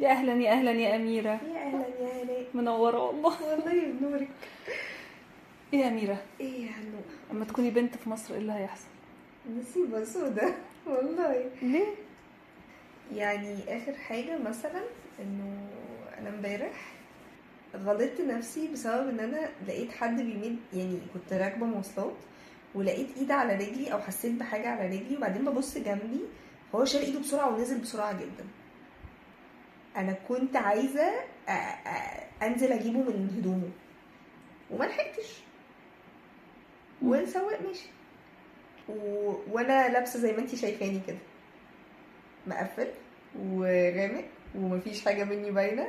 يا أهلا يا أهلا يا أميرة. يا أهلا يا هناء منورة والله. والله بنورك إيه يا أميرة؟ إيه يا هنوء أما تكوني بنت في مصر إيه اللي هيحصل؟ نصيبة سودة. والله. ليه؟ يعني آخر حاجة مثلا إنه أنا امبارح غلطت نفسي بسبب إن أنا لقيت حد بيمد يعني كنت راكبة مواصلات ولقيت إيد على رجلي أو حسيت بحاجة على رجلي وبعدين ببص جنبي فهو شال إيده بسرعة ونزل بسرعة جدا. أنا كنت عايزة أ- أ- انزل اجيبه من هدومه. وما لحقتش. والسواق ماشي و... وأنا لابسة زي ما انتي شايفاني كده. مقفل وغامق ومفيش حاجة مني باينة.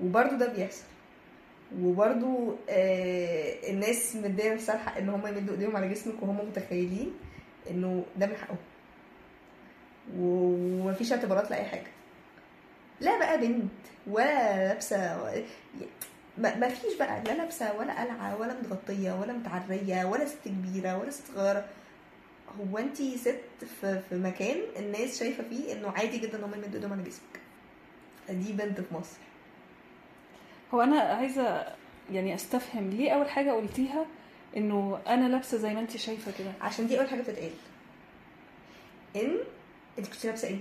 وبرده ده بيحصل. وبرده آه الناس مدية نفسها الحق إن هم يمدوا إيديهم على جسمك وهم متخيلين إنه ده من حقهم. ومفيش اعتبارات لأي حاجة. لا بقى بنت ولا لابسة ما فيش بقى لا لابسة ولا قلعة ولا متغطية ولا متعرية ولا ست كبيرة ولا ست صغيرة. هو انت ست في, في مكان الناس شايفة فيه انه عادي جدا ان هم يمدوا ايدهم على جسمك. دي بنت في مصر. هو أنا عايزة يعني استفهم ليه اول حاجة قلتيها انه أنا لابسة زي ما انت شايفة كده؟ عشان دي اول حاجة بتتقال. ان انت كنت لابسة إيه؟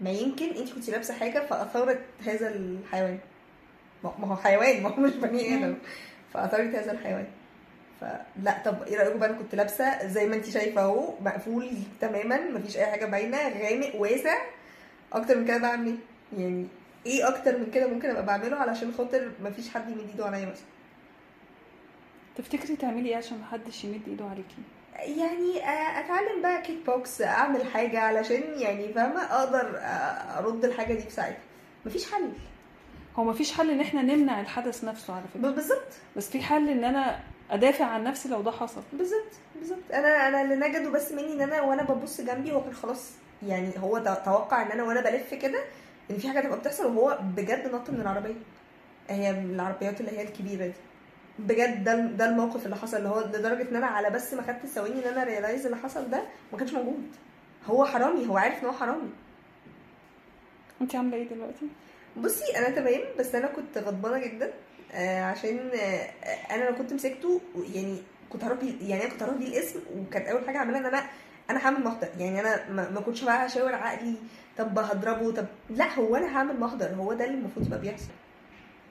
ما يمكن انت كنت لابسة حاجة فاثارت هذا الحيوان. ما هو حيوان ما هو مش بني آدم. فاثارت هذا الحيوان. فلا طب إيه رأيكم بقى؟ أنا كنت لابسة زي ما انت شايفة أهو مقفول تماما مفيش أي حاجة باينة غامق واسع. أكتر من كده بعمل إيه؟ يعني إيه أكتر من كده ممكن أبقى بعمله علشان خاطر مفيش حد يمد إيده عليا مثلا؟ تفتكري تعملي إيه عشان محدش يمد إيده عليكي؟ يعني آه، أتعلم بقى kick box أعمل حاجة علشان يعني فاهمة؟ أقدر آه، أرد الحاجة دي في ساعتها مفيش حل. هو مفيش حل إن إحنا نمنع الحدث نفسه على فكرة. بالظبط. بس في حل إن أنا أدافع عن نفسي لو ده حصل. بالظبط بالظبط. أنا أنا اللي نجده بس مني إن أنا وأنا ببص جنبي هو كان خلاص يعني هو توقع إن أنا وأنا بلف كده إن في حاجة تبقى بتحصل وهو بجد نط من العربية. هي من العربيات اللي هي الكبيرة دي. بجد ده ده الموقف اللي حصل اللي هو لدرجة إن أنا على بس ما خدت ثواني إن أنا ريلايز اللي حصل ده ما كانش موجود. هو حرامي هو عارف إن هو حرامي. انت عاملة إيه دلوقتي؟ بصي أنا تمام بس أنا كنت غضبانة جدا آه عشان آه أنا لو كنت مسكته يعني كنت هروح يعني أنا كنت هروح بيه الاسم وكانت أول حاجة اعملها إن أنا أنا هعمل محضر. يعني أنا ما, كنتش بقى هشاور عقلي طب هضربه طب لا هو أنا هعمل محضر. هو ده اللي المفروض يبقى بيحصل.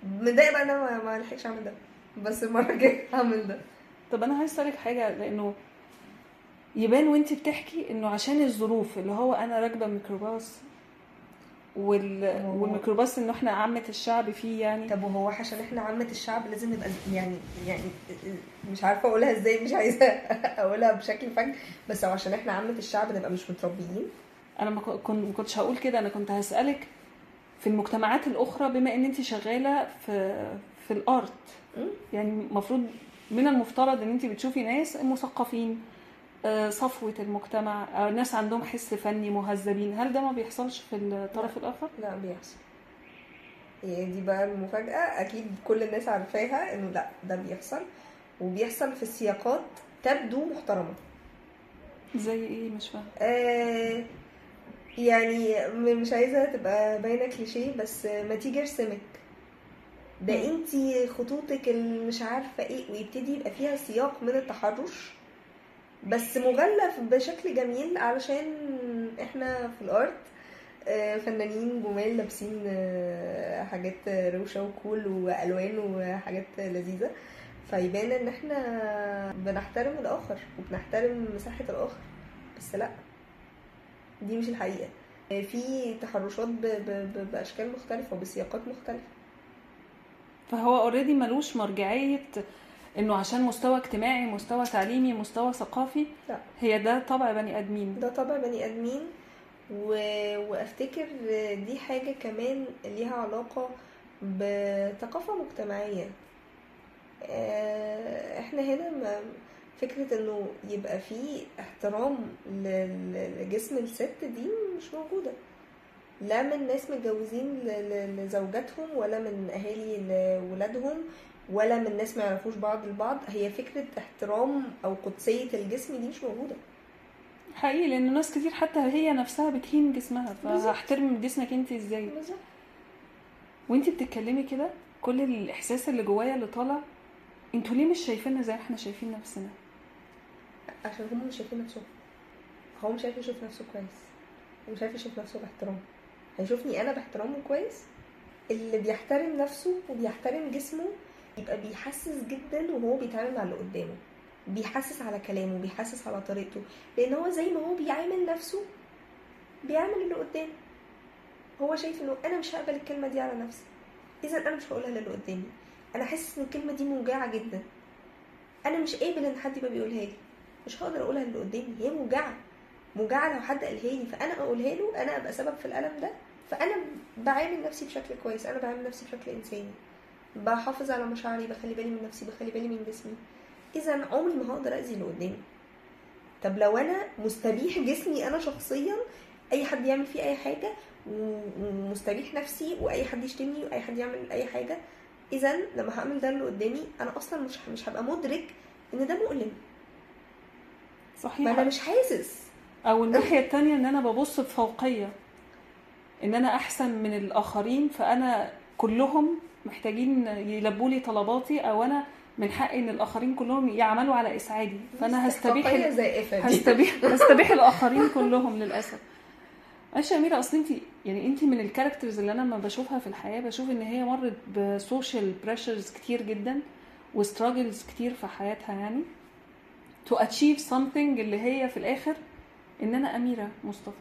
متضايقة بقى إن أنا ما- ما لحقتش أعمل ده. بس المرة الجاية هعمل ده. طب أنا عايز أسألك حاجة لأنه يبان وانت بتحكي إنه عشان الظروف اللي هو أنا راكبة ميكروباص وال... والميكروباص إنه إحنا عامة الشعب فيه يعني. طب وهو عشان إحنا عامة الشعب لازم نبقى يعني يعني مش عارفة أقولها إزاي مش عايزة أقولها بشكل فج بس عشان إحنا عامة الشعب نبقى مش متربيين. أنا ما كنتش هقول كده أنا كنت هسألك في المجتمعات الأخرى بما إن انت شغالة في في الأرت. يعني المفروض من المفترض إن انت بتشوفي ناس مثقفين آه، صفوة المجتمع آه، ناس عندهم حس فني مهذبين. هل ده ما بيحصلش في الطرف الآخر؟ لا بيحصل. هي دي بقى المفاجأة. أكيد كل الناس عارفاها إنه لا ده بيحصل. وبيحصل في سياقات تبدو محترمة. زي إيه؟ مش فاهمة. آه يعني مش عايزة تبقى باينة كليشيه بس ما تيجي ارسمك. ده مم. انتي خطوطك اللي مش عارفة إيه ويبتدي يبقى فيها سياق من التحرش بس مغلف بشكل جميل علشان إحنا في الارت آه، فنانين جمال لابسين آه، حاجات روشة وكول وألوان وحاجات لذيذة. فيبان ان إحنا بنحترم الآخر وبنحترم مساحة الآخر بس لأ. دي مش الحقيقة. آه، في تحرشات ب- ب- بأشكال مختلفة وبسياقات مختلفة. فهو اوريدي ملوش مرجعية إنه عشان مستوى اجتماعي مستوى تعليمي مستوى ثقافي لا. هي ده طبع بني آدمين. ده طبع بني آدمين. و... وافتكر دي حاجة كمان ليها علاقة بثقافة مجتمعية. آه، إحنا هنا ما فكرة إنه يبقى في احترام لجسم الست دي مش موجودة. لا من ناس متجوزين لزوجاتهم ولا من أهالي لولادهم ولا من ناس ما يعرفوش بعض البعض هي فكرة احترام أو قدسية الجسم دي مش موجودة. حقيقي لأن ناس كتير حتى هي نفسها بتهين جسمها. فهحترم جسمك انت إزاي. بالظبط. وانتي بتتكلمي كده كل الإحساس اللي جوايا اللي طالع أنتوا ليه مش شايفيننا زي ما إحنا شايفين نفسنا؟ عشان هم مش شايفين نفسهم هو مش عارف يشوف نفسه كويس ومش عارف يشوف نفسه باحترام. هيشوفني أنا باحترامه كويس؟ اللي بيحترم نفسه وبيحترم جسمه يبقى بيحسس جدا وهو بيتعامل مع اللي قدامه. بيحسس على كلامه بيحسس على طريقته. لأن هو زي ما هو بيعامل نفسه بيعامل اللي قدامه. هو شايف إنه أنا مش هقبل الكلمة دي على نفسي. اذا أنا مش هقولها للي قدامي. أنا حاسس إن الكلمة دي موجعه جدا. أنا مش قابل إن حد يبقى بيقولها لي. مش هقدر أقولها للي قدامي هي موجعة. موجعة لو حد قالها لي فأنا اقولها له أنا أبقى سبب في الألم ده. فأنا بعامل نفسي بشكل كويس أنا بعامل نفسي بشكل إنساني. بحافظ على مشاعري بخلي بالي من نفسي بخلي بالي من جسمي. إذا عمري ما هقدر أذي اللي قدامي. طب لو أنا مستبيح جسمي أنا شخصيا أي حد يعمل فيه أي حاجة ومستبيح نفسي وأي حد يشتمني وأي حد يعمل أي حاجة إذا لما هعمل ده اللي قدامي أنا أصلا مش مش هبقى مدرك إن ده مؤلم. ما أنا صحيح مش حاسس. أو الناحية التانية إن أنا ببص بفوقية. إن أنا أحسن من الآخرين فأنا كلهم محتاجين يلبوا لي طلباتي أو أنا من حقي إن الآخرين كلهم يعملوا على إسعادي. فأنا هستبيح هستبيح هستبيح الآخرين كلهم للأسف. معلش يا أميرة أصل انت يعني انت من ال characters اللي أنا لما بشوفها في الحياة بشوف إن هي مرت ب social pressures كتير جدا و struggles كتير في حياتها يعني. To achieve something اللي هي في الآخر إن أنا أميرة مصطفى.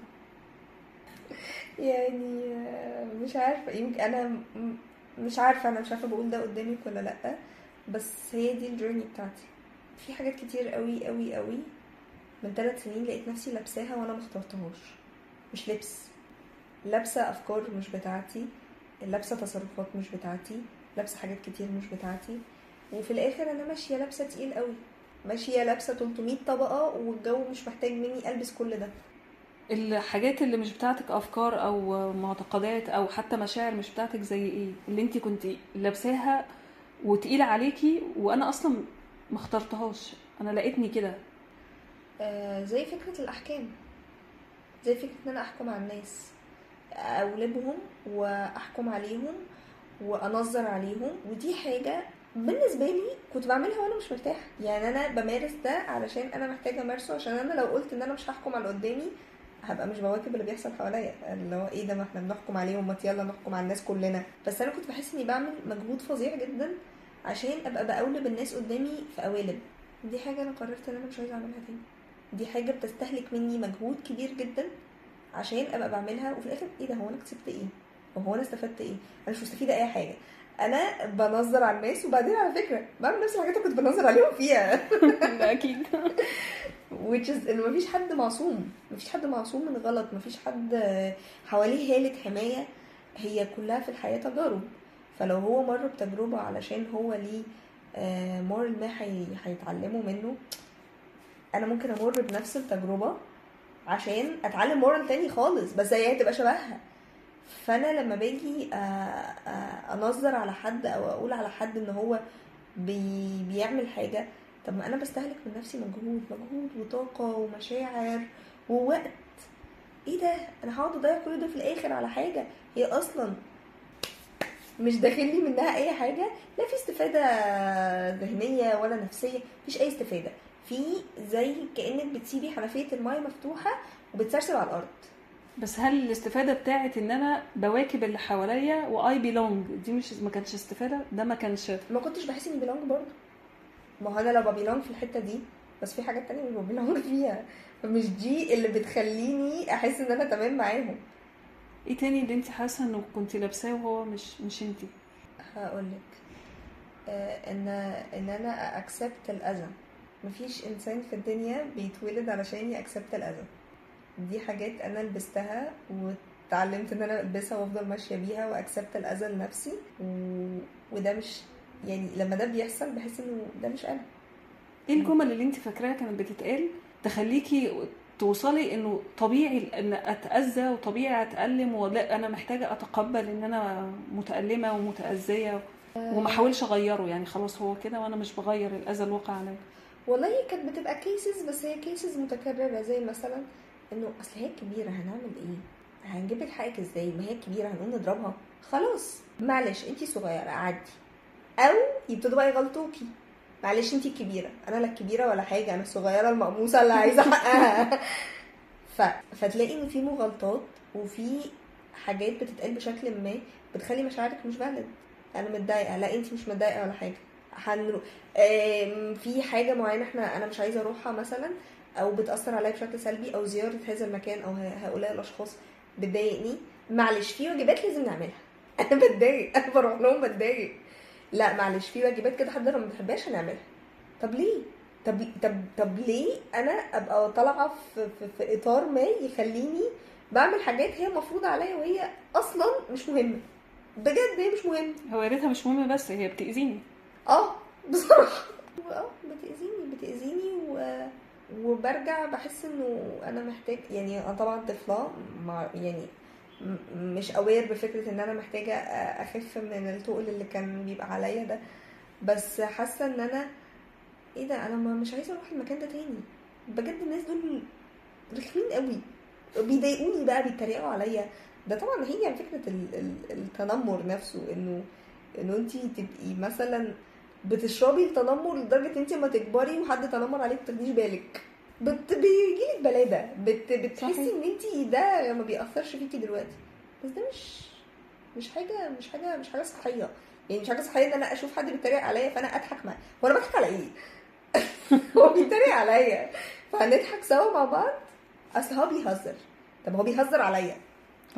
يعني آه، مش عارفة يمكن أنا م- مش عارفة أنا مش عارفة بقول ده قدامك ولا لأ بس هي دي الجيرني بتاعتي. في حاجات كتير قوي قوي قوي من ثلاث سنين لقيت نفسي لابساها وأنا ما اخترتهاش. مش لبس. لابسة أفكار مش بتاعتي لابسة تصرفات مش بتاعتي لابسة حاجات كتير مش بتاعتي وفي الآخر أنا ماشية لابسة تقيل قوي ماشية لابسة 300 طبقة والجو مش محتاج مني ألبس كل ده. الحاجات اللي مش بتاعتك أفكار أو معتقدات أو حتى مشاعر مش بتاعتك زي إيه؟ اللي انت كنت لابساها وتقيلة عليكي وأنا أصلا ما اخترتهاش. أنا لقيتني كده. آه، زي فكرة الأحكام. زي فكرة إن أنا أحكم على الناس. أولبهم وأحكم عليهم وأنظر عليهم. ودي حاجة بالنسبة لي كنت بعملها وأنا مش مرتاحة. يعني أنا بمارس ده علشان أنا محتاجة أمارسه عشان أنا لو قلت إن أنا مش هحكم على اللي قدامي هبقى مش بواكب اللي بيحصل حواليا. اللي هو إيه ده ما إحنا بنحكم عليهم ما يلا نحكم على الناس كلنا. بس أنا كنت بحس إني بعمل مجهود فظيع جدا عشان أبقى بقولب الناس قدامي في قوالب. دي حاجة أنا قررت إن أنا مش عايزة أعملها تاني. دي حاجة بتستهلك مني مجهود كبير جدا عشان أبقى بعملها وفي الآخر إيه ده هو أنا كسبت إيه؟ وهو أنا استفدت إيه؟ أنا مش مستفيدة أي حاجة. أنا بنظر على الناس وبعدين على فكرة بعمل نفس الحاجات اللي كنت بنظر عليهم فيها. ده أكيد. Which is إن مفيش حد معصوم مفيش حد معصوم من غلط مفيش حد حواليه هالة حماية هي كلها في الحياة تجارب. فلو هو مر بتجربة علشان هو ليه moral ما هي- هيتعلموا منه أنا ممكن أمر بنفس التجربة عشان أتعلم moral تاني خالص بس هي هتبقى شبهها. فانا لما باجي آه، آه، انظر على حد أو أقول على حد ان هو بي بيعمل حاجة طب ما أنا بستهلك من نفسي مجهود مجهود وطاقة ومشاعر ووقت. إيه ده؟ أنا هقعد اضيع كل ده في الآخر على حاجة؟ هي أصلا مش داخل لي منها اي حاجة لا في استفادة ذهنية ولا نفسية مفيش اي استفادة. في زي كأنك بتسيبي حنفية المايه مفتوحة وبتسرسب على الأرض. بس هل الاستفادة بتاعت إن أنا بواكب اللي حواليا و I belong دي مش ما كانش استفادة؟ ده ما كانش. ما كنتش بحس إني belong برضه. ما هو أنا لو ببيلونج في الحتة دي بس في حاجات تانية مش ببيلونج فيها. فمش دي اللي بتخليني أحس إن أنا تمام معاهم. إيه تاني اللي أنت حاسة إنه كنت لابساه وهو مش مش أنت؟ هقولك. آه إن إن أنا اكسبت الأذى. مفيش إنسان في الدنيا بيتولد علشان يأكسبت الأذى. دي حاجات أنا لبستها واتعلمت إن أنا ألبسها وأفضل ماشية بيها وأكسبت الاذى لنفسي و... وده مش يعني لما ده بيحصل بحس إنه ده مش أنا. إيه الجمل اللي أنت فاكراها كانت بتتقال تخليكي توصلي إنه طبيعي إن أتأذى وطبيعي أتألم ولا أنا محتاجة أتقبل إن أنا متألمة ومتأذية وما أحاولش أغيره؟ يعني خلاص هو كده وأنا مش بغير الاذى الواقع عليا. والله كانت بتبقى cases بس هي cases متكررة زي مثلا انه اصل هي كبيرة هنعمل إيه؟ هنجيب لك حقك إزاي؟ ما هي كبيره هنقوم نضربها. خلاص. معلش انتي صغيرة عدي. أو يبتدوا بقى يغلطوكي. معلش انتي الكبيره أنا لا الكبيره ولا حاجة أنا الصغيره المقموصه اللي عايزة حقها. ف... فتلاقي ان في مغالطات وفي حاجات بتتقال بشكل ما بتخلي مشاعرك مش فالid أنا متضايقة. لا انتي مش متضايقة ولا حاجة. هنرو... في حاجة معينة إحنا أنا مش عايزة اروحها مثلا. أو بتأثر عليا بشكل سلبي أو زيارة هذا المكان أو هؤلاء الأشخاص بتضايقني. معلش في واجبات لازم نعملها. أنا بتضايق. أنا بروح لهم بتضايق. لا معلش في واجبات كده حد ما بتحبهاش هنعملها طب ليه؟ طب طب طب ليه أنا أبقى طالعة في, في, في إطار ما يخليني بعمل حاجات هي مفروضة عليا وهي أصلا مش مهمة؟ بجد هي مش مهمة. هو يا ريتها مش مهمة بس هي بتأذيني. آه بصراحة. آه بتأذيني. وبرجع بحس إنه أنا محتاج يعني أنا طبعا طفلة يعني مش اوير بفكرة إن أنا محتاجة أخف من التقل اللي كان بيبقى عليا ده. بس حاسة إن أنا إيه ده أنا ما- مش عايزة أروح المكان ده تاني. بجد الناس دول رخمين قوي. بيضايقوني بقى بيتريقوا عليا. ده طبعا هي فكرة ال- ال- التنمر نفسه إنه إنه انت تبقي مثلا بتشربي التنمر لدرجة إن انت ما تكبري وحد تنمر عليك ما تاخديش بالك. بت... بيجيلك بلاده بت... بتحسي. إن انت ده ما بيأثرش فيكي دلوقتي. بس ده مش مش حاجة مش حاجة مش حاجة صحية. يعني مش حاجة صحية إن أنا أشوف حد بيتريق عليا فأنا أضحك معاه هو أنا بضحك على إيه؟ هو بيتريق عليا. فهنضحك سوا مع بعض؟ أصل هو بيهزر. طب هو بيهزر عليا.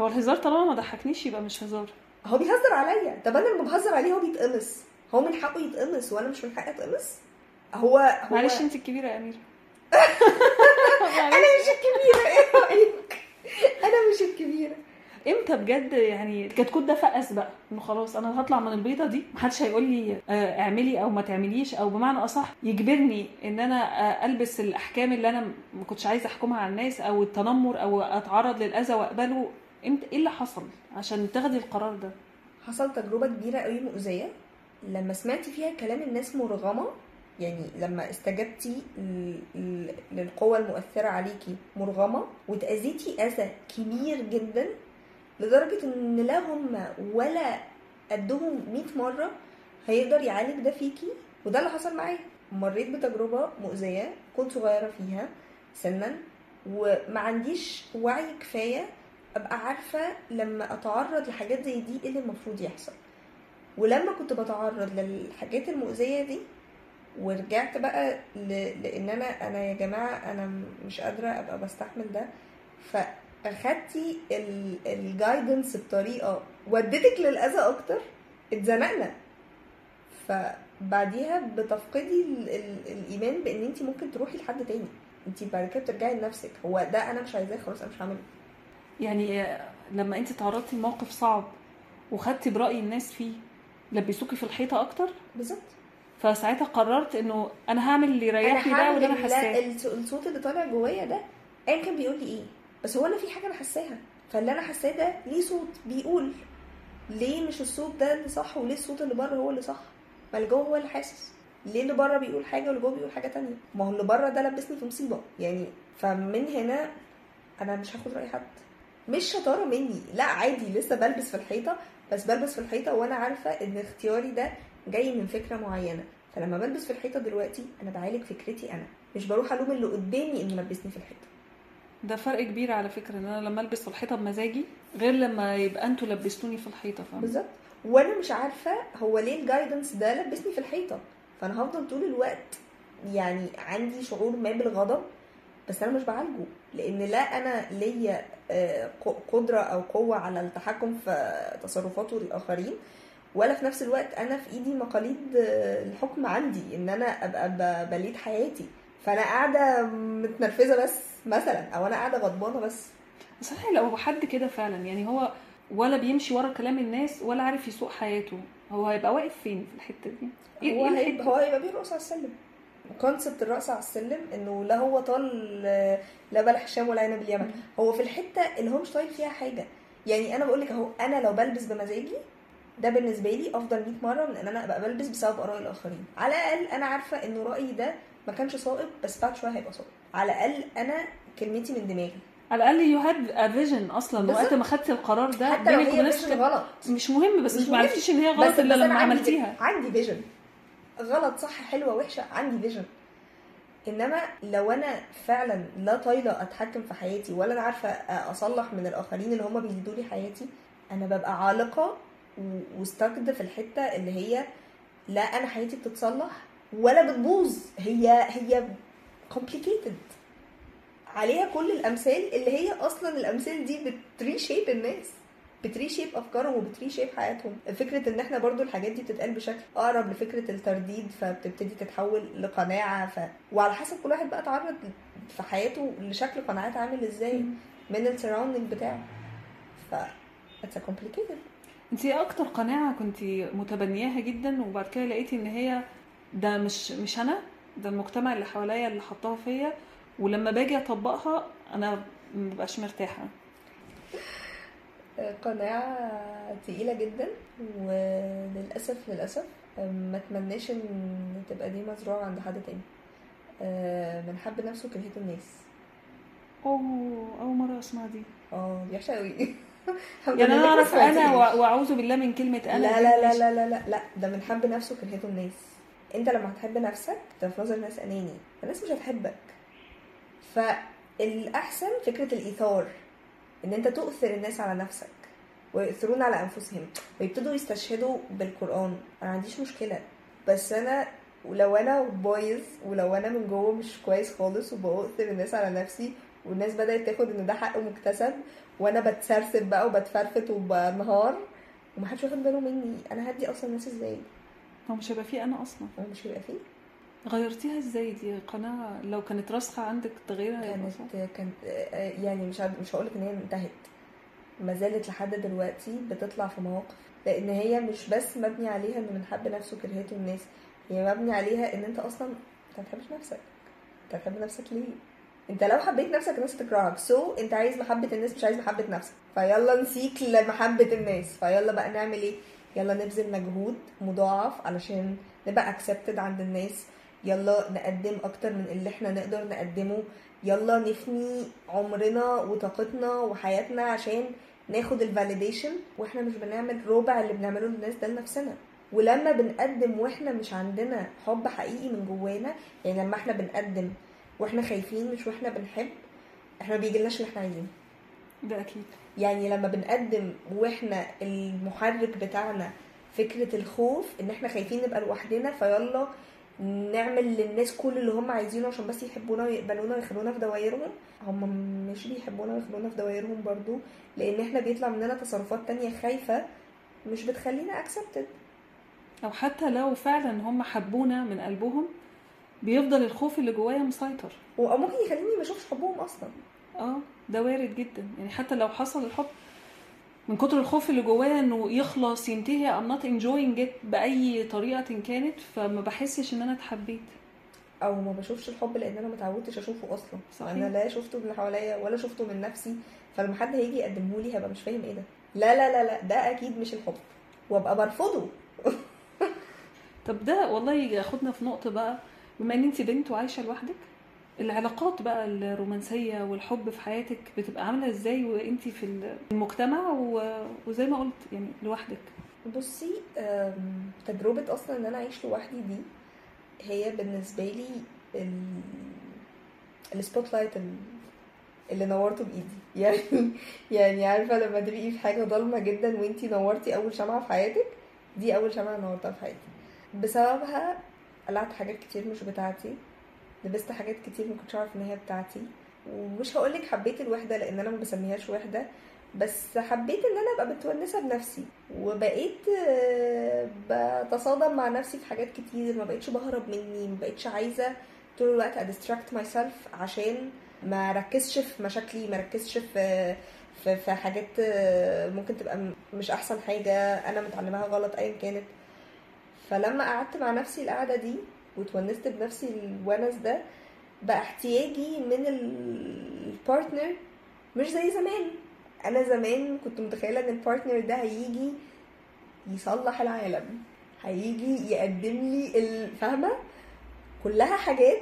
هو الهزار طالما ما ضحكنيش يبقى مش هزار. هو بيهزر عليا. طب أنا لما بهزر عليه هو بيتقمص. هو من حقه يتقمص وأنا مش من حقي أتقمص؟ هو هو معلش انت الكبيرة يا أميرة. أنا مش الكبيرة إيه رأيك؟ أنا مش الكبيرة. إمتى بجد يعني كتكوت ده فقس بقى؟ إنه خلاص أنا هطلع من البيضة دي محدش هيقول لي آه، اعملي أو ما تعمليش أو بمعنى أصح يجبرني إن أنا آه، ألبس الأحكام اللي أنا ما كنتش عايزة أحكمها على الناس أو التنمر أو أتعرض للأذى وأقبله. إمتى؟ إيه اللي حصل عشان تاخدي القرار ده؟ حصل تجربة كبيرة قوي مؤذية. لما سمعتي فيها كلام الناس مرغمة يعني لما استجبتي للقوة المؤثرة عليكي مرغمة واتأذيتي أذى كبير جدا لدرجة إن لا هم ولا قدهم 100 مرة هيقدر يعالج ده فيكي. وده اللي حصل معايا. مريت بتجربة مؤذية كنت صغيرة فيها سنا وما عنديش وعي كفاية أبقى عارفة لما أتعرض لحاجات زي دي إيه اللي المفروض يحصل. ولما كنت بتعرض للحاجات المؤذية دي ورجعت بقى ل... لإن أنا أنا يا جماعة أنا مش قادرة أبقى بستحمل ده فاخدتي الجايدنس بطريقة ودتك للأذى أكتر اتزنقنا. فبعديها بتفقدي ال... ال... الإيمان بإن انت ممكن تروحي لحد تاني. انت بعد كده بترجعي لنفسك. هو ده أنا مش عايزاه خلاص أنا مش هعمله. يعني لما انت تعرضتي لموقف صعب وخدتي برأي الناس فيه لبسوكي في الحيطة أكتر. بالظبط. فساعتها قررت إنه أنا هعمل اللي يريحني ده واللي أنا حاساه. الص- الصوت اللي طالع جوايا ده ايا كان بيقول لي إيه بس هو أنا في حاجة أنا حاساها. فاللي أنا حاساه ده ليه صوت؟ بيقول ليه مش الصوت ده اللي صح وليه الصوت اللي بره هو اللي صح؟ ما اللي جوه هو اللي حاسس. ليه اللي بره بيقول حاجة واللي جوه بيقول حاجة تانية؟ ما هو اللي بره ده لبسني في مصيبة. يعني فمن هنا أنا مش هاخد رأي حد. مش شطاره مني. لا عادي لسه بلبس في الحيطة. بس بلبس في الحيطة وأنا عارفة إن اختياري ده جاي من فكرة معينة. فلما بلبس في الحيطة دلوقتي أنا بعالج فكرتي أنا مش بروح ألوم اللي قدامي إنه لبسني في الحيطة. ده فرق كبير على فكرة إن أنا لما ألبس في الحيطة بمزاجي غير لما يبقى أنتوا لبستوني في الحيطة فاهم بالظبط. وأنا مش عارفة هو ليه ال guidance ده لبسني في الحيطة. فأنا هفضل طول الوقت يعني عندي شعور ما بالغضب بس أنا مش بعالجه لأن لا أنا ليا آه، قدرة أو قوة على التحكم في تصرفات الآخرين ولا في نفس الوقت أنا في إيدي مقاليد آه، الحكم عندي إن أنا أبقى ب lead حياتي. فأنا قاعدة متنرفزة بس مثلا أو أنا قاعدة غضبانة بس. صحيح لو حد كده فعلا يعني هو ولا بيمشي ورا كلام الناس ولا عارف يسوق حياته هو هيبقى واقف فين في الحتة دي؟ إيه هو هيبقى هو هيبقى بيرقص على السلم. كونسبت الرقص على السلم إنه لا هو طال لا بلح الشام ولا عنب اليمن. هو في الحتة اللي هو مش طايل فيها حاجة. يعني أنا بقول لك أهو أنا لو بلبس بمزاجي ده بالنسبة لي أفضل 100 مرة من إن أنا أبقى بلبس بسبب آراء الآخرين. على الأقل أنا عارفة إنه رأيي ده ما كانش صائب بس بعد شوية هيبقى صائب. على الأقل أنا كلمتي من دماغي. على الأقل you had vision أصلا. وقت ما خدت القرار ده حتى لو هي غلط. مش مهم بس مش مش مهم. معرفتيش إن هي غلط إلا لما عندي عملتيها. عندي vision غلط صح حلوة وحشة عندي vision إنما لو أنا فعلا لا طايلة أتحكم في حياتي ولا أنا عارفة أصلح من الآخرين اللي هم بيزيدوا لي حياتي أنا ببقى عالقة و stuck في الحتة اللي هي لا أنا حياتي بتتصلح ولا بتبوظ. هي هي complicated. عليها كل الأمثال اللي هي أصلا الأمثال دي بت reshape الناس. بت reshape أفكارهم وبت reshape حياتهم. فكرة إن إحنا برضو الحاجات دي بتتقال بشكل أقرب لفكرة الترديد فبتبتدي تتحول لقناعة ف... وعلى حسب كل واحد بقى اتعرض في حياته لشكل قناعات عامل إزاي من ال surrounding بتاعه. ف a complicated. انت إيه أكتر قناعة كنت متبنياها جدا وبعد كده لقيتي إن هي ده مش مش أنا ده المجتمع اللي حواليا اللي حطها فيا ولما باجي أطبقها أنا مبقاش مرتاحة؟ قناعة تقيلة جدا وللأسف للأسف ما أتمناش إن تبقى دي مزروعة عند حد تاني. آه، من حب نفسه كرهته الناس. اوه أول مرة أسمع دي. آه دي وحشة قوي يعني أنا أعرف أنا وأعوذ بالله من كلمة أنا لا لا لا. لا لا لا لا. ده من حب نفسه كرهته الناس. أنت لما هتحب نفسك ده في نظر الناس أناني. الناس مش هتحبك. فالأحسن فكرة الإيثار. إن أنت تؤثر الناس على نفسك ويؤثرون على أنفسهم. ويبتدوا يستشهدوا بالقرآن. أنا ما عنديش مشكلة. بس أنا ولو أنا بايظ ولو أنا من جوه مش كويس خالص وبؤثر الناس على نفسي والناس بدأت تاخد إن ده حق مكتسب وأنا بتسرسب بقى وبتفرفت وبنهار ومحدش واخد باله مني. أنا هدي أصلا الناس إزاي؟ هو مش هيبقى فيه أنا أصلا. هو مش هيبقى فيه؟ غيرتيها إزاي دي؟ قناعه لو كانت راسخة عندك تغييرها كانت كانت آه، يعني مش عارف- مش هقولك إن هي انتهت. ما زالت لحد دلوقتي بتطلع في مواقف لأن هي مش بس مبني عليها إن من حب نفسه كرهته الناس هي مبني عليها إن أنت أصلا أنت ما بتحبش نفسك. أنت بتحب نفسك ليه؟ أنت لو حبيت نفسك الناس تكرهك so so, أنت عايز محبة الناس مش عايز محبة نفسك. فيلا ن seek لمحبة الناس. فيلا بقى نعمل إيه؟ يلا نبذل مجهود مضاعف علشان نبقى accepted عند الناس. يلا نقدم أكتر من اللي إحنا نقدر نقدمه. يلا نفني عمرنا وطاقتنا وحياتنا عشان ناخد ال validation وإحنا مش بنعمل ربع اللي بنعمله للناس ده لنفسنا. ولما بنقدم وإحنا مش عندنا حب حقيقي من جوانا يعني لما إحنا بنقدم وإحنا خايفين مش وإحنا بنحب إحنا ما بيجيلناش اللي إحنا عايزينه. ده أكيد. يعني لما بنقدم وإحنا المحرك بتاعنا فكرة الخوف إن إحنا خايفين نبقى لوحدنا فيلا نعمل للناس كل اللي هم عايزينه عشان بس يحبونا ويقبلونا ويخلونا في دوايرهم هم مش بيحبونا ويخلونا في دوايرهم برضو لأن إحنا بيطلع مننا تصرفات تانية خايفة مش بتخلينا accepted. أو حتى لو فعلا هم حبونا من قلبهم بيفضل الخوف اللي جوايا مسيطر. أو ممكن يخليني ما أشوفش حبهم أصلا. آه ده وارد جدا. يعني حتى لو حصل الحب من كتر الخوف اللي جوايا إنه يخلص ينتهي I'm not enjoying it بأي طريقة كانت فما بحسش إن أنا اتحبيت. أو ما بشوفش الحب لأن أنا متعودتش أشوفه أصلا. صحيح. أنا لا شفته من اللي حواليا ولا شفته من نفسي فلما حد هيجي يقدمه لي هبقى مش فاهم إيه ده. لا لا لا لا ده أكيد مش الحب. وأبقى برفضه. طب ده والله ياخدنا في نقطة بقى. بما إن انت بنت وعايشة لوحدك العلاقات بقى الرومانسية والحب في حياتك بتبقى عاملة إزاي وانت في المجتمع وزي ما قلت يعني لوحدك؟ بصي تجربة أصلا إن أنا أعيش لوحدي دي هي بالنسبة لي ال spotlight اللي نورته بإيدي. يعني يعني عارفة لما تبقي في حاجة ضلمة جدا وإنتي نورتي أول شمعة في حياتك دي أول شمعة نورتها في حياتي. بسببها قلعت حاجات كتير مش بتاعتي. لبست حاجات كتير ما كنتش أعرف إن هي بتاعتي. ومش هقولك حبيت الوحدة لأن أنا ما بسميهاش وحدة بس حبيت إن أنا أبقى متونسه بنفسي. وبقيت آه، بتصادم مع نفسي في حاجات كتير. ما بقتش بهرب مني ما بقتش عايزة طول الوقت ا distract myself عشان ما ركزش في مشاكلي ما ركزش في في, في حاجات آه، ممكن تبقى مش أحسن حاجة أنا متعلماها غلط ايا كانت. فلما قعدت مع نفسي القعدة دي وتونست بنفسي الونس ده بقى احتياجي من ال partner مش زي زمان. أنا زمان كنت متخيلة إن البارتنر ده هيجي يصلح العالم هيجي يقدم لي الفاهمه كلها حاجات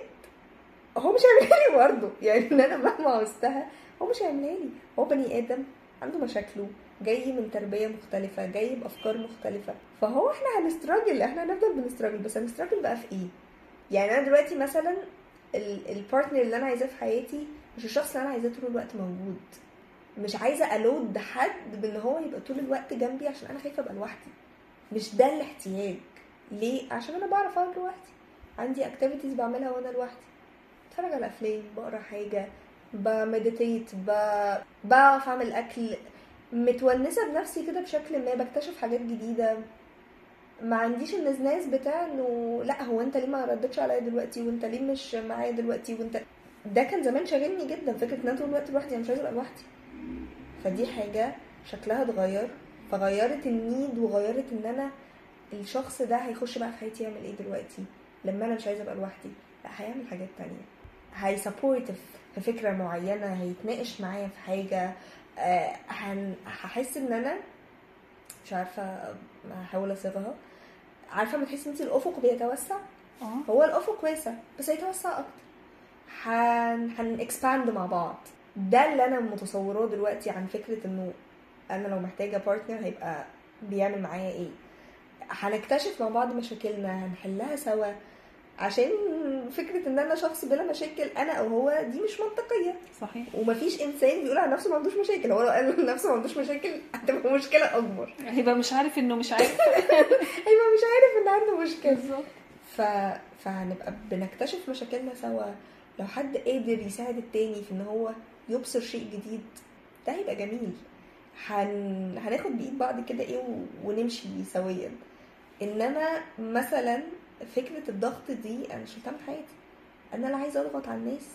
هو مش هيعملها لي برضه. يعني إن أنا مهما عوزتها هو مش هيعملها لي. هو بني آدم عنده مشاكله جاي من تربية مختلفة جاي بأفكار مختلفة. فهو إحنا هنستراجل إحنا هنفضل بنستراجل بس هنستراجل بقى في إيه؟ يعني أنا دلوقتي مثلا ال- ال partner اللي أنا عايزاه في حياتي مش الشخص اللي أنا عايزاه طول الوقت موجود. مش عايزة ا load حد بإن هو يبقى طول الوقت جنبي عشان أنا خايفة أبقى لوحدي. مش ده الاحتياج. ليه؟ عشان أنا بعرف أقعد لوحدي. عندي activities بعملها وأنا لوحدي. بتفرج على أفلام بقرأ حاجة ب meditate ب... بعرف أعمل أكل. متونسة بنفسي كده بشكل ما بكتشف حاجات جديدة. ما عنديش النزناز بتاع إنه لا هو أنت ليه ما ردتش عليا دلوقتي؟ وأنت ليه مش معايا دلوقتي؟ وأنت ده كان زمان شاغلني جدا فكرة إن أنا طول الوقت لوحدي أنا مش عايزة أبقى لوحدي. فدي حاجة شكلها اتغير فغيرت النيد وغيرت إن أنا الشخص ده هيخش بقى في حياتي يعمل إيه دلوقتي؟ لما أنا مش عايزة أبقى لوحدي. لا هيعمل حاجات تانية. هيسبورت في فكرة معينة هيتناقش معايا في حاجة. آه، هحس إن أنا مش عارفة هحاول أصيغها. عارفة ما تحسي ان انت الأفق بيتوسع؟ آه. هو الأفق واسع بس هيتوسع أكتر. هن هن expand مع بعض. ده اللي أنا متصوراه دلوقتي عن فكرة إنه أنا لو محتاجة بارتنر هيبقى بيعمل معايا إيه. هنكتشف مع بعض مشاكلنا هنحلها سوا. عشان فكرة إن أنا شخص بلا مشاكل أنا أو هو دي مش منطقية. صحيح. ومفيش إنسان بيقول عن نفسه ما عندوش مشاكل. هو لو قال نفسه ما عندوش مشاكل هتبقى مشكلة أكبر. هيبقى مش عارف إنه مش عارف. هيبقى مش عارف ان عنده مشكلة. بالظبط. ف... فهنبقى بنكتشف مشاكلنا سوا. لو حد قادر يساعد التاني في إن هو يبصر شيء جديد ده هيبقى جميل. هن... هناخد بإيد بعض كده إيه و... ونمشي سويا. إنما مثلا فكرة الضغط دي أنا شلتها من حياتي. أنا لا عايزة أضغط على الناس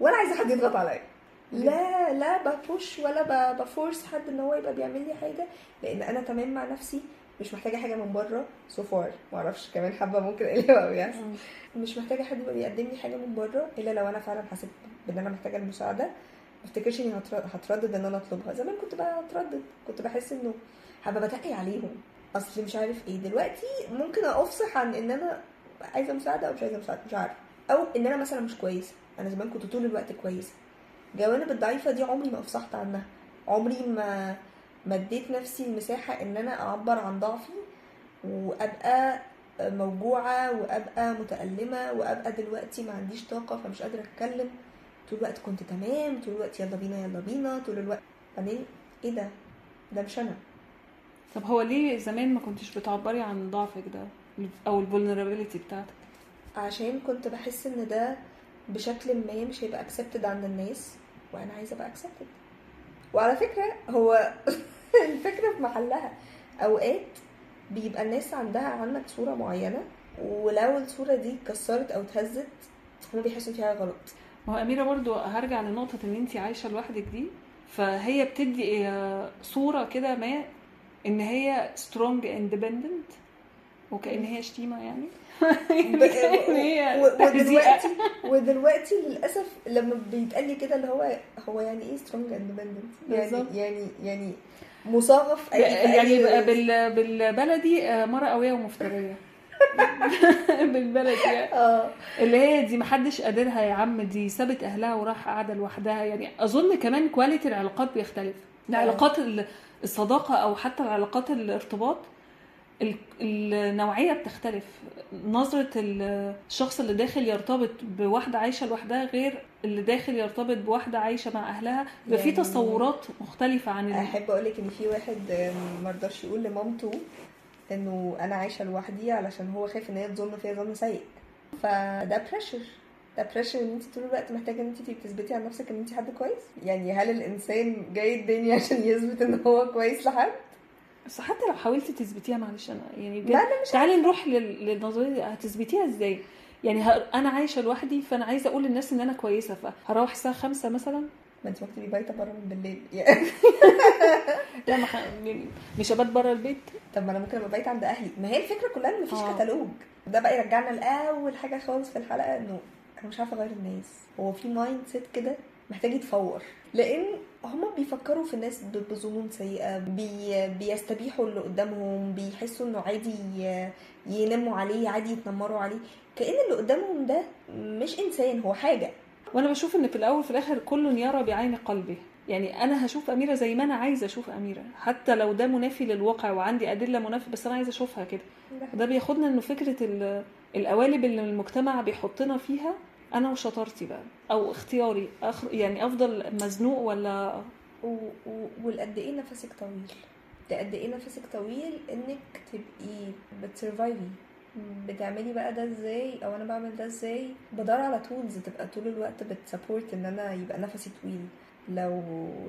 ولا عايزة حد يضغط عليا. لا لا ب push ولا ب force حد إن هو يبقى بيعمل لي حاجة لأن أنا تمام مع نفسي مش محتاجة حاجة من بره. so far معرفش كمان حابة ممكن اقلبها أو يحصل مش محتاجة حد يبقى بيقدم لي حاجة من بره إلا لو أنا فعلا حسيت بإن أنا محتاجة المساعدة. ما أفتكرش إني هتر- هتردد إن أنا أطلبها. زمان كنت بقى أتردد كنت بحس إنه هبقى بتقل عليهم. أصل مش عارف إيه. دلوقتي ممكن أفصح عن إن أنا عايزة مساعدة أو مش عايزة مساعدة مش عارفه أو إن أنا مثلا مش كويسه أنا زمان كنت طول الوقت كويسه جوانب الضعيفة دي عمري ما أفصحت عنها. عمري ما ما اديت نفسي المساحة إن أنا أعبر عن ضعفي وأبقى موجوعة وأبقى متألمة وأبقى دلوقتي ما عنديش طاقة فمش قادرة أتكلم. طول الوقت كنت تمام طول الوقت يلا بينا يلا بينا طول الوقت. بعدين إيه ده؟ ده مش أنا. طب هو ليه زمان ما كنتش بتعبري عن ضعفك ده؟ أو الفولنربيلتي بتاعتك؟ عشان كنت بحس إن ده بشكل ما مش هيبقى accepted عند الناس وأنا عايزة أبقى accepted. وعلى فكرة هو الفكرة في محلها. أوقات بيبقى الناس عندها عنك صورة معينة ولو الصورة دي اتكسرت أو اتهزت هم بيحسوا فيها غلط. ما هو أميرة برضو هرجع لنقطة إن انت عايشة لوحدك دي فهي بتدي آه، صورة كده ما إن هي strong independent وكأن هي شتيمة يعني هي. ودلوقتي ودلوقتي للأسف لما بيتقال لي كده اللي هو هو يعني إيه strong independent يعني بالظبط. يعني يعني يعني بقى بال بالبلدي آه، مرة قوية ومفترية بالبلدي يعني. آه اللي هي دي محدش قادرها يا عم دي سابت أهلها وراح قاعدة لوحدها يعني أظن كمان كواليتي العلاقات بيختلف العلاقات ال- الصداقة أو حتى العلاقات الارتباط ال- النوعية بتختلف. نظرة ال- الشخص اللي داخل يرتبط بواحدة عايشة لوحدها غير اللي داخل يرتبط بواحدة عايشة مع أهلها. بيبقى في يعني- تصورات مختلفة عن أحب أقول لك إن في واحد مرضاش يقول لمامته إنه أنا عايشة لوحدي علشان هو خايف إن هي تظن فيا ظن سيء. فده pressure pressure ان انت طول الوقت محتاجة ان انت تبقي تثبتي على نفسك ان انت حد كويس؟ يعني هل الإنسان جاي الدنيا عشان يثبت إن هو كويس لحد؟ بس حتى لو حاولتي تثبتيها معلش أنا يعني بجد تعالي نروح لل- للنظرية دي. هتثبتيها إزاي؟ يعني. أنا عايشة لوحدي فأنا عايزة أقول للناس إن أنا كويسة فهروح الساعة خمسة مثلا؟ ما انت ممكن تبقي بايتة بره من بالليل. يعني لا ما خ... يعني مش ابات بره البيت. طب ما أنا ممكن أبقى بايتة عند أهلي. ما هي الفكرة كلها إن مفيش آه. كتالوج. ده بقى يرجعنا لأول حاجة خالص في الحلقة إنه أنا مش عارفة أغير الناس. هو في mindset كده محتاج يتفور. لأن هما بيفكروا في الناس بظنون سيئة بي بيستبيحوا اللي قدامهم بيحسوا إنه عادي ينموا عليه عادي يتنمروا عليه. كأن اللي قدامهم ده مش إنسان هو حاجة. وأنا بشوف إن في الأول وفي الآخر كل يرى بعين قلبه يعني أنا هشوف أميرة زي ما أنا عايزة أشوف أميرة. حتى لو ده منافي للواقع وعندي أدلة منافيه بس أنا عايزة أشوفها كده. وده بياخدنا إنه فكرة ال- القوالب اللي المجتمع بيحطنا فيها أنا وشطارتي بقى أو اختياري أخ... يعني أفضل مزنوق ولا و... و... والقد إيه نفسك طويل؟ ده قد إيه نفسك طويل إنك تبقي بت survive ي؟ بتعملي بقى ده إزاي؟ أو أنا بعمل ده إزاي؟ بدور على tools تبقى طول الوقت بت support إن أنا يبقى نفسي طويل. لو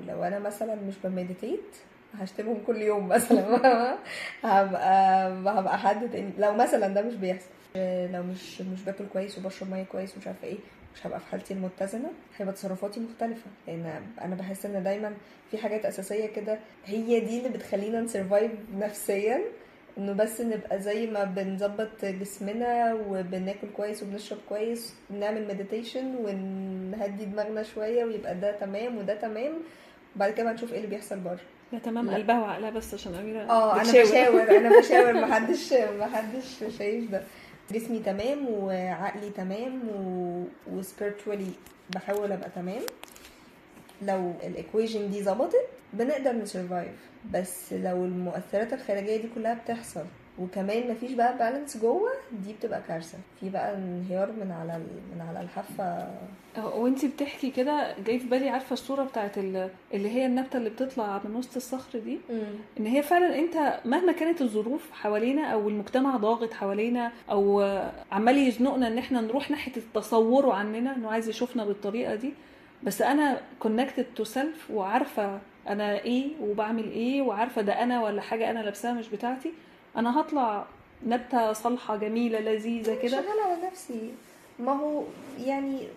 لو أنا مثلا مش ب meditate هشتمهم كل يوم مثلا هبقى هبقى حد تاني لو مثلا ده مش بيحصل لو مش مش باكل كويس وبشرب مية كويس ومش عارفة إيه مش هبقى في حالتي المتزنة هيبقى تصرفاتي مختلفة لأن أنا بحس إن دايما في حاجات أساسية كده هي دي اللي بتخلينا ن survive نفسيا إنه بس نبقى زي ما بنظبط جسمنا وبناكل كويس وبنشرب كويس بنعمل meditation ونهدي دماغنا شوية ويبقى ده تمام وده تمام وبعد كده نشوف إيه اللي بيحصل بره يا تمام لا. قلبها وعقلها بس عشان أميرة آه أنا. بشاور أنا بشاور محدش محدش شايف ده جسمي تمام وعقلي تمام و... بحاول أبقى تمام. لو ال equation دي ظبطت بنقدر ن survive بس لو المؤثرات الخارجية دي كلها بتحصل وكمان مفيش بقى balance جوه دي بتبقى كارثة. في بقى انهيار من على من على الحافة. وانتي بتحكي كده جاي في بالي عارفة الصورة بتاعت ال- اللي هي النبتة اللي بتطلع من وسط الصخر دي؟ إن هي فعلا أنت مهما كانت الظروف حوالينا أو المجتمع ضاغط حوالينا أو عمال يزنقنا إن إحنا نروح ناحية التصور عننا إنه عايز يشوفنا بالطريقة دي. بس أنا connected to self وعارفة أنا إيه وبعمل إيه وعارفة ده أنا ولا حاجة أنا لابساها مش بتاعتي. أنا هطلع نبتة صالحة جميلة لذيذة كده. شغالة على نفسي. ما هو يعني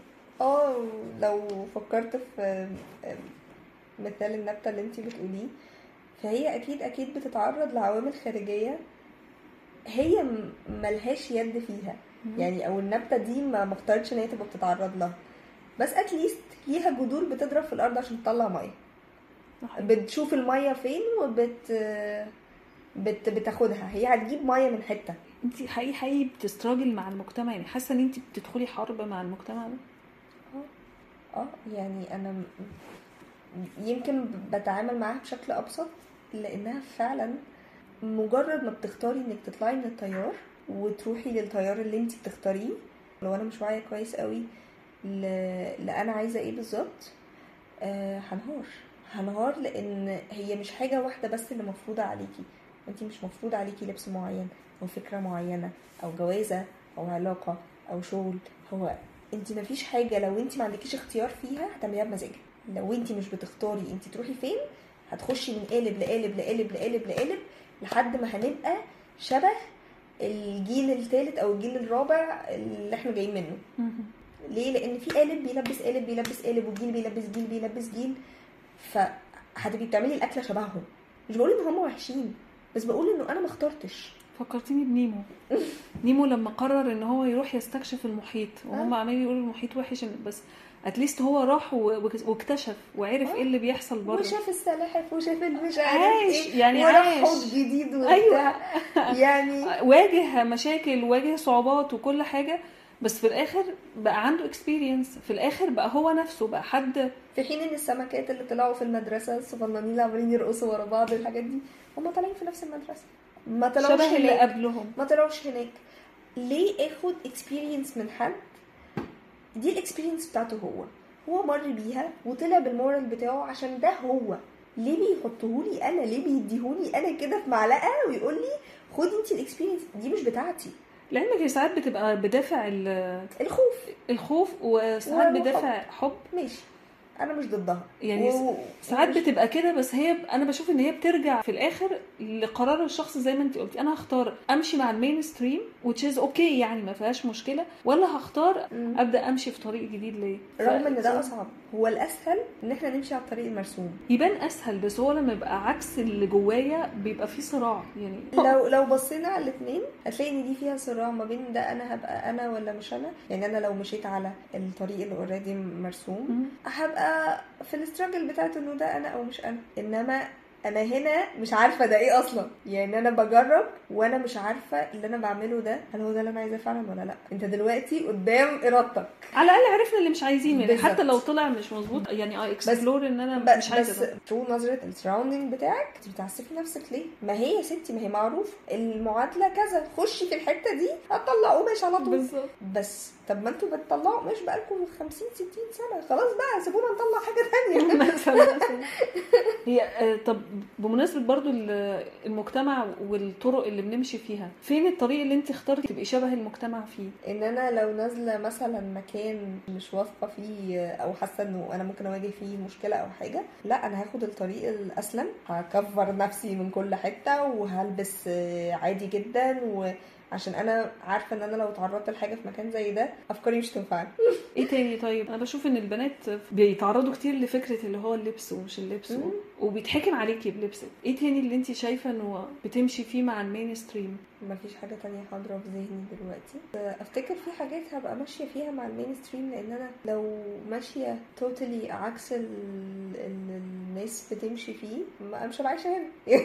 آه لو فكرت في مثال النبتة اللي انتي بتقوليه فهي أكيد أكيد بتتعرض لعوامل خارجية هي ملهاش يد فيها. يعني أو النبتة دي ما اختارتش إن هي تبقى بتتعرض لها. بس اتليست ليها جذور بتضرب في الأرض عشان تطلع مية. بتشوف المية فين وبت بت بتاخدها. هي هتجيب مية من حتة. انت حقيقي حقيقي بتستراجل مع المجتمع يعني. حاسة ان انت بتدخلي حرب مع المجتمع ده؟ آه. يعني أنا يمكن بتعامل معاها بشكل أبسط لأنها فعلا مجرد ما بتختاري إنك تطلعي من التيار وتروحي للتيار اللي انت بتختاريه لو أنا مش واعية كويس قوي ل... لا أنا عايزة إيه بالظبط آه هنهار. هنهار لأن هي مش حاجة واحدة بس اللي مفروضة عليكي. انت مش مفروض عليكي لبس معين أو فكرة معينة أو جوازة أو علاقة أو شغل. هو انت مفيش حاجة لو انت ما عندكيش اختيار فيها هتعمليها بمزاجك. لو انت مش بتختاري انت تروحي فين هتخشي من قالب لقالب لقالب لقالب لقالب لحد ما هنبقى شبه الجيل الثالث أو الجيل الرابع اللي إحنا جايين منه. ليه؟ لأن في قالب بيلبس قالب بيلبس قالب وجيل بيلبس جيل بيلبس جيل. فهتبقي بتعملي الأكلة شبههم. مش بقول إن هم وحشين. بس بقول إنه أنا ما اخترتش. فكرتيني بنيمو. نيمو لما قرر إن هو يروح يستكشف المحيط وهم آه. عمالين يقولوا المحيط وحش بس اتليست هو راح واكتشف وعرف آه. إيه اللي بيحصل بره. وشاف السلاحف وشاف المش عارف عايش إيه يعني عايش حوض جديد وبتاع. أيوه يعني واجه مشاكل واجه صعوبات وكل حاجة بس في الآخر بقى عنده اكسبيرينس في الآخر بقى هو نفسه بقى حد في حين إن السمكات اللي طلعوا في المدرسة الصغننين اللي عمالين يرقصوا ورا بعض الحاجات دي هم طالعين في نفس المدرسة. ما طلعوش شبه اللي قبلهم. ما طلعوش هناك. ليه آخد experience من حد؟ دي ال experience بتاعته هو. هو مر بيها وطلع بال moral بتاعه عشان ده هو. ليه بيحطهولي أنا؟ ليه بيديهوني أنا كده في معلقة ويقول لي خدي انت ال experience دي مش بتاعتي. لعلمك هي ساعات بتبقى بدافع ال- الخوف. الخوف وساعات. بدافع حب. ماشي. أنا مش ضدها. يعني و- ساعات بتبقى كده بس هي أنا بشوف ان هي بترجع في الآخر لقرار الشخص زي ما انت قلتي. أنا هختار امشي مع ال mainstream is okay يعني ما فيهاش مشكلة ولا هختار. أبدأ أمشي في طريق جديد ليه. رغم إن ده أصعب. هو الأسهل إن إحنا نمشي على الطريق المرسوم. يبان أسهل بس هو لما يبقى عكس اللي جوايا بيبقى فيه صراع يعني. لو لو بصينا على الاثنين هتلاقي إن دي فيها صراع ما بين ده أنا هبقى أنا ولا مش أنا. يعني أنا لو مشيت على الطريق اللي اوريدي مرسوم مم. في الاستراجل بتاعت إنه ده أنا أو مش أنا. إنما أنا هنا مش عارفة ده إيه أصلا. يعني أنا بجرب وأنا مش عارفة اللي أنا بعمله ده هل هو ده اللي أنا عايزاه فعلا ولا لأ؟ أنت دلوقتي قدام إرادتك. على الأقل عرفنا اللي مش عايزينه. يعني. حتى لو طلع مش مظبوط يعني اي اكسبلور إن أنا مش عايزة بس ترو نظرة السراوندنج بتاعك أنت بتعسفي نفسك ليه؟ ما هي يا ستي ما هي معروف المعادلة كذا خشي في الحتة دي هتطلع قماش على طول. بالظبط. بس طب ما أنتوا بتطلعوا قماش بقالكم 50 60 سنة. خلاص بقى سيبونا نطلع حاجة مثلا. هي آه، طب بمناسبة برضو ال- المجتمع والطرق اللي بنمشي فيها فين الطريق اللي انت اخترتي تبقي شبه المجتمع فيه؟ إن أنا لو نازلة مثلا مكان مش واثقة فيه أو حاسة إنه أنا ممكن أواجه فيه مشكلة أو حاجة لأ أنا هاخد الطريق الأسلم. ه cover نفسي من كل حتة وهلبس آه، عادي جدا وعشان أنا عارفة إن أنا لو اتعرضت لحاجة في مكان زي ده أفكاري مش تنفعني إيه تاني طيب؟ أنا بشوف إن البنات بيتعرضوا كتير لفكرة اللي هو اللبس ومش اللبس و... وبيتحكم عليكي بلبسك. إيه تاني اللي انت شايفة إنه بتمشي فيه مع ال mainstream مفيش حاجة تانية حاضرة في ذهني دلوقتي. أفتكر في حاجات هبقى ماشية فيها مع ال mainstream لأن أنا لو ماشية totally عكس ال- ال- الناس بتمشي فيه ما مش عايشة هنا.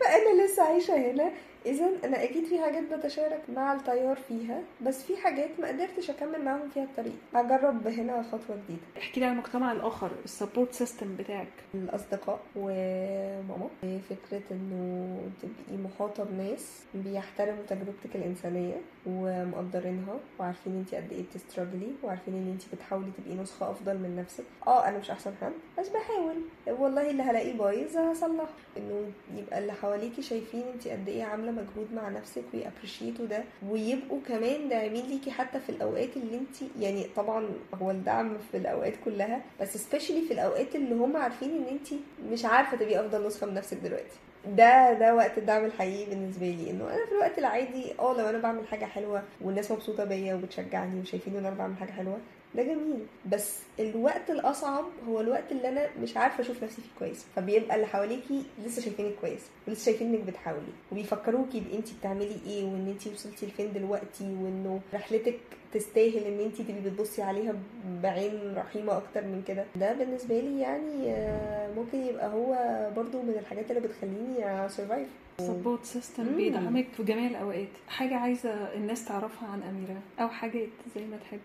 فأنا لسه عايشة هنا. اذا أنا أكيد في حاجات بتشارك مع التيار فيها بس في حاجات ما قدرتش أكمل معاهم فيها الطريق. هجرب هنا خطوة جديدة. احكي لي عن المجتمع الآخر السبورت سيستم بتاعك. الأصدقاء وماما. فكرة إنه تبقي محاطة بناس بيحترموا تجربتك الإنسانية ومقدرينها وعارفين انت قد إيه بتستراجلي وعارفين إن انت بتحاولي تبقي نسخة أفضل من نفسك. آه أنا مش أحسن حد بس بحاول. والله اللي هلاقيه بايظ هصلح. إنه يبقى اللي حواليكي شايفين انت قد إيه عاملة مجهود مع نفسك ويأبريشيتوا ده. ويبقوا كمان داعمين ليكي حتى في الأوقات اللي انت يعني طبعا هو الدعم في الأوقات كلها بس سبيشالي في الأوقات اللي هم عارفين إن انت مش عارفة تبقي أفضل نسخة من نفسك دلوقتي. ده ده وقت الدعم الحقيقي بالنسبة لي إنه أنا في الوقت العادي آه لو أنا بعمل حاجة حلوة والناس مبسوطة بيا وبتشجعني وشايفين إن أنا بعمل حاجة حلوة ده جميل. بس الوقت الأصعب هو الوقت اللي أنا مش عارفة أشوف نفسي فيه كويس. فبيبقى اللي حواليكي لسه شايفينك كويس ولسه شايفين إنك بتحاولي وبيفكروكي بانت بتعملي إيه وإن انت وصلتي لفين دلوقتي وإنه رحلتك تستاهل إن انت تبقي بتبصي عليها بعين رحيمة أكتر من كده. ده بالنسبة لي يعني آه، ممكن يبقى هو برضو من الحاجات اللي بتخليني سرفايف سبورت سيستم. بيدعمك في جميع الأوقات. حاجة عايزة الناس تعرفها عن أميرة أو حاجات زي ما تحب.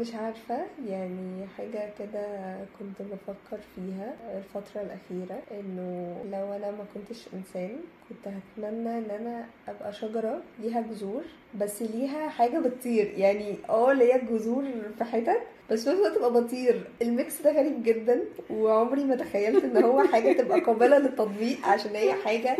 مش عارفة يعني حاجة كده كنت بفكر فيها الفترة الأخيرة إنه لو أنا ما كنتش إنسان كنت هتمنى إن أنا أبقى شجرة ليها جذور بس ليها حاجة بتطير يعني آه ليا جذور في حتت بس في الوقت تبقى بطير ال mix ده غريب جدا وعمري ما تخيلت إن هو حاجة تبقى قابلة للتطبيق عشان هي حاجة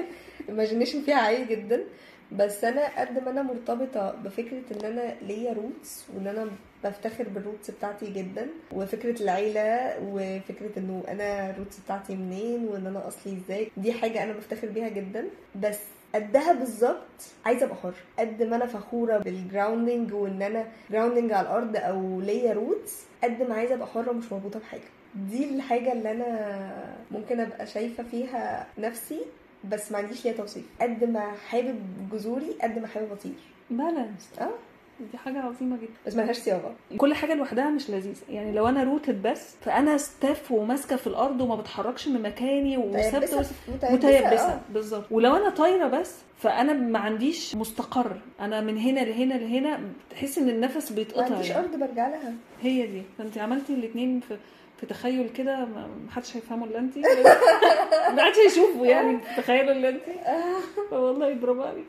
imagination فيها عالي جدا. بس أنا قد ما أنا مرتبطة بفكرة إن أنا ليا roots وإن أنا بفتخر بال roots بتاعتي جدا وفكرة العيلة وفكرة إنه أنا ال roots بتاعتي منين وإن أنا أصلي إزاي دي حاجة أنا بفتخر بيها جدا. بس قدها بالظبط عايزة أبقى حر قد ما أنا فخورة بال grounding وإن أنا grounding على الأرض أو ليا roots قد ما عايزة أبقى حرة مش مربوطة بحاجة. دي الحاجة اللي أنا ممكن أبقى شايفة فيها نفسي. بس ما عنديش ليها توصيف. قد ما حابب جذوري قد ما حابب اطير balance آه. دي حاجة عظيمة جدا. بس ملهاش صياغة. كل حاجة لوحدها مش لذيذة. يعني لو أنا rooted بس فأنا stuck وماسكة في الأرض وما بتحركش من مكاني متيبسة. متيبسة آه. بالظبط. ولو أنا طايرة بس فأنا ما عنديش مستقر. أنا من هنا لهنا لهنا. تحس إن النفس ما بيتقطع عنديش يعني. أرض برجع لها. هي دي. فانت عملتي الاثنين في في تخيل كده ما حدش هيفهمه إلا انت ما حدش هيشوفه يعني تخيلوا إلا انت والله برافو عليك.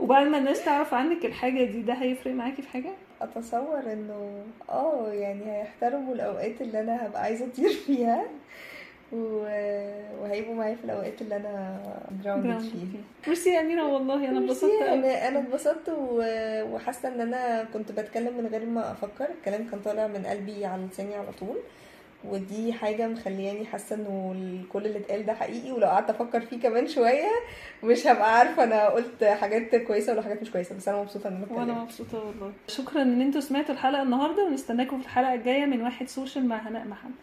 وبعد ما الناس تعرف عنك الحاجة دي ده هيفرق معاكي في حاجة؟ أتصور إنه آه يعني هيحترموا الأوقات اللي أنا هبقى عايزة أطير فيها. و... وهيبقوا معايا في الأوقات اللي أنا grounded فيها. ميرسي يا أميرة والله أنا قوي أنا أنا اتبسطت و- وحاسة إن أنا كنت بتكلم من غير ما أفكر. الكلام كان طالع من قلبي على لساني على طول. ودي حاجة مخلياني حاسة إنه كل اللي اتقال ده حقيقي ولو قعدت أفكر فيه كمان شوية مش هبقى عارفة أنا قلت حاجات كويسة ولا حاجات مش كويسة بس أنا مبسوطة إن أنا وأنا اتكلمت مبسوطة والله. شكرا إن أنتوا سمعتوا الحلقة النهارده ونستناكم في الحلقة الجاية من واحد سوشيال مع هناء محمد.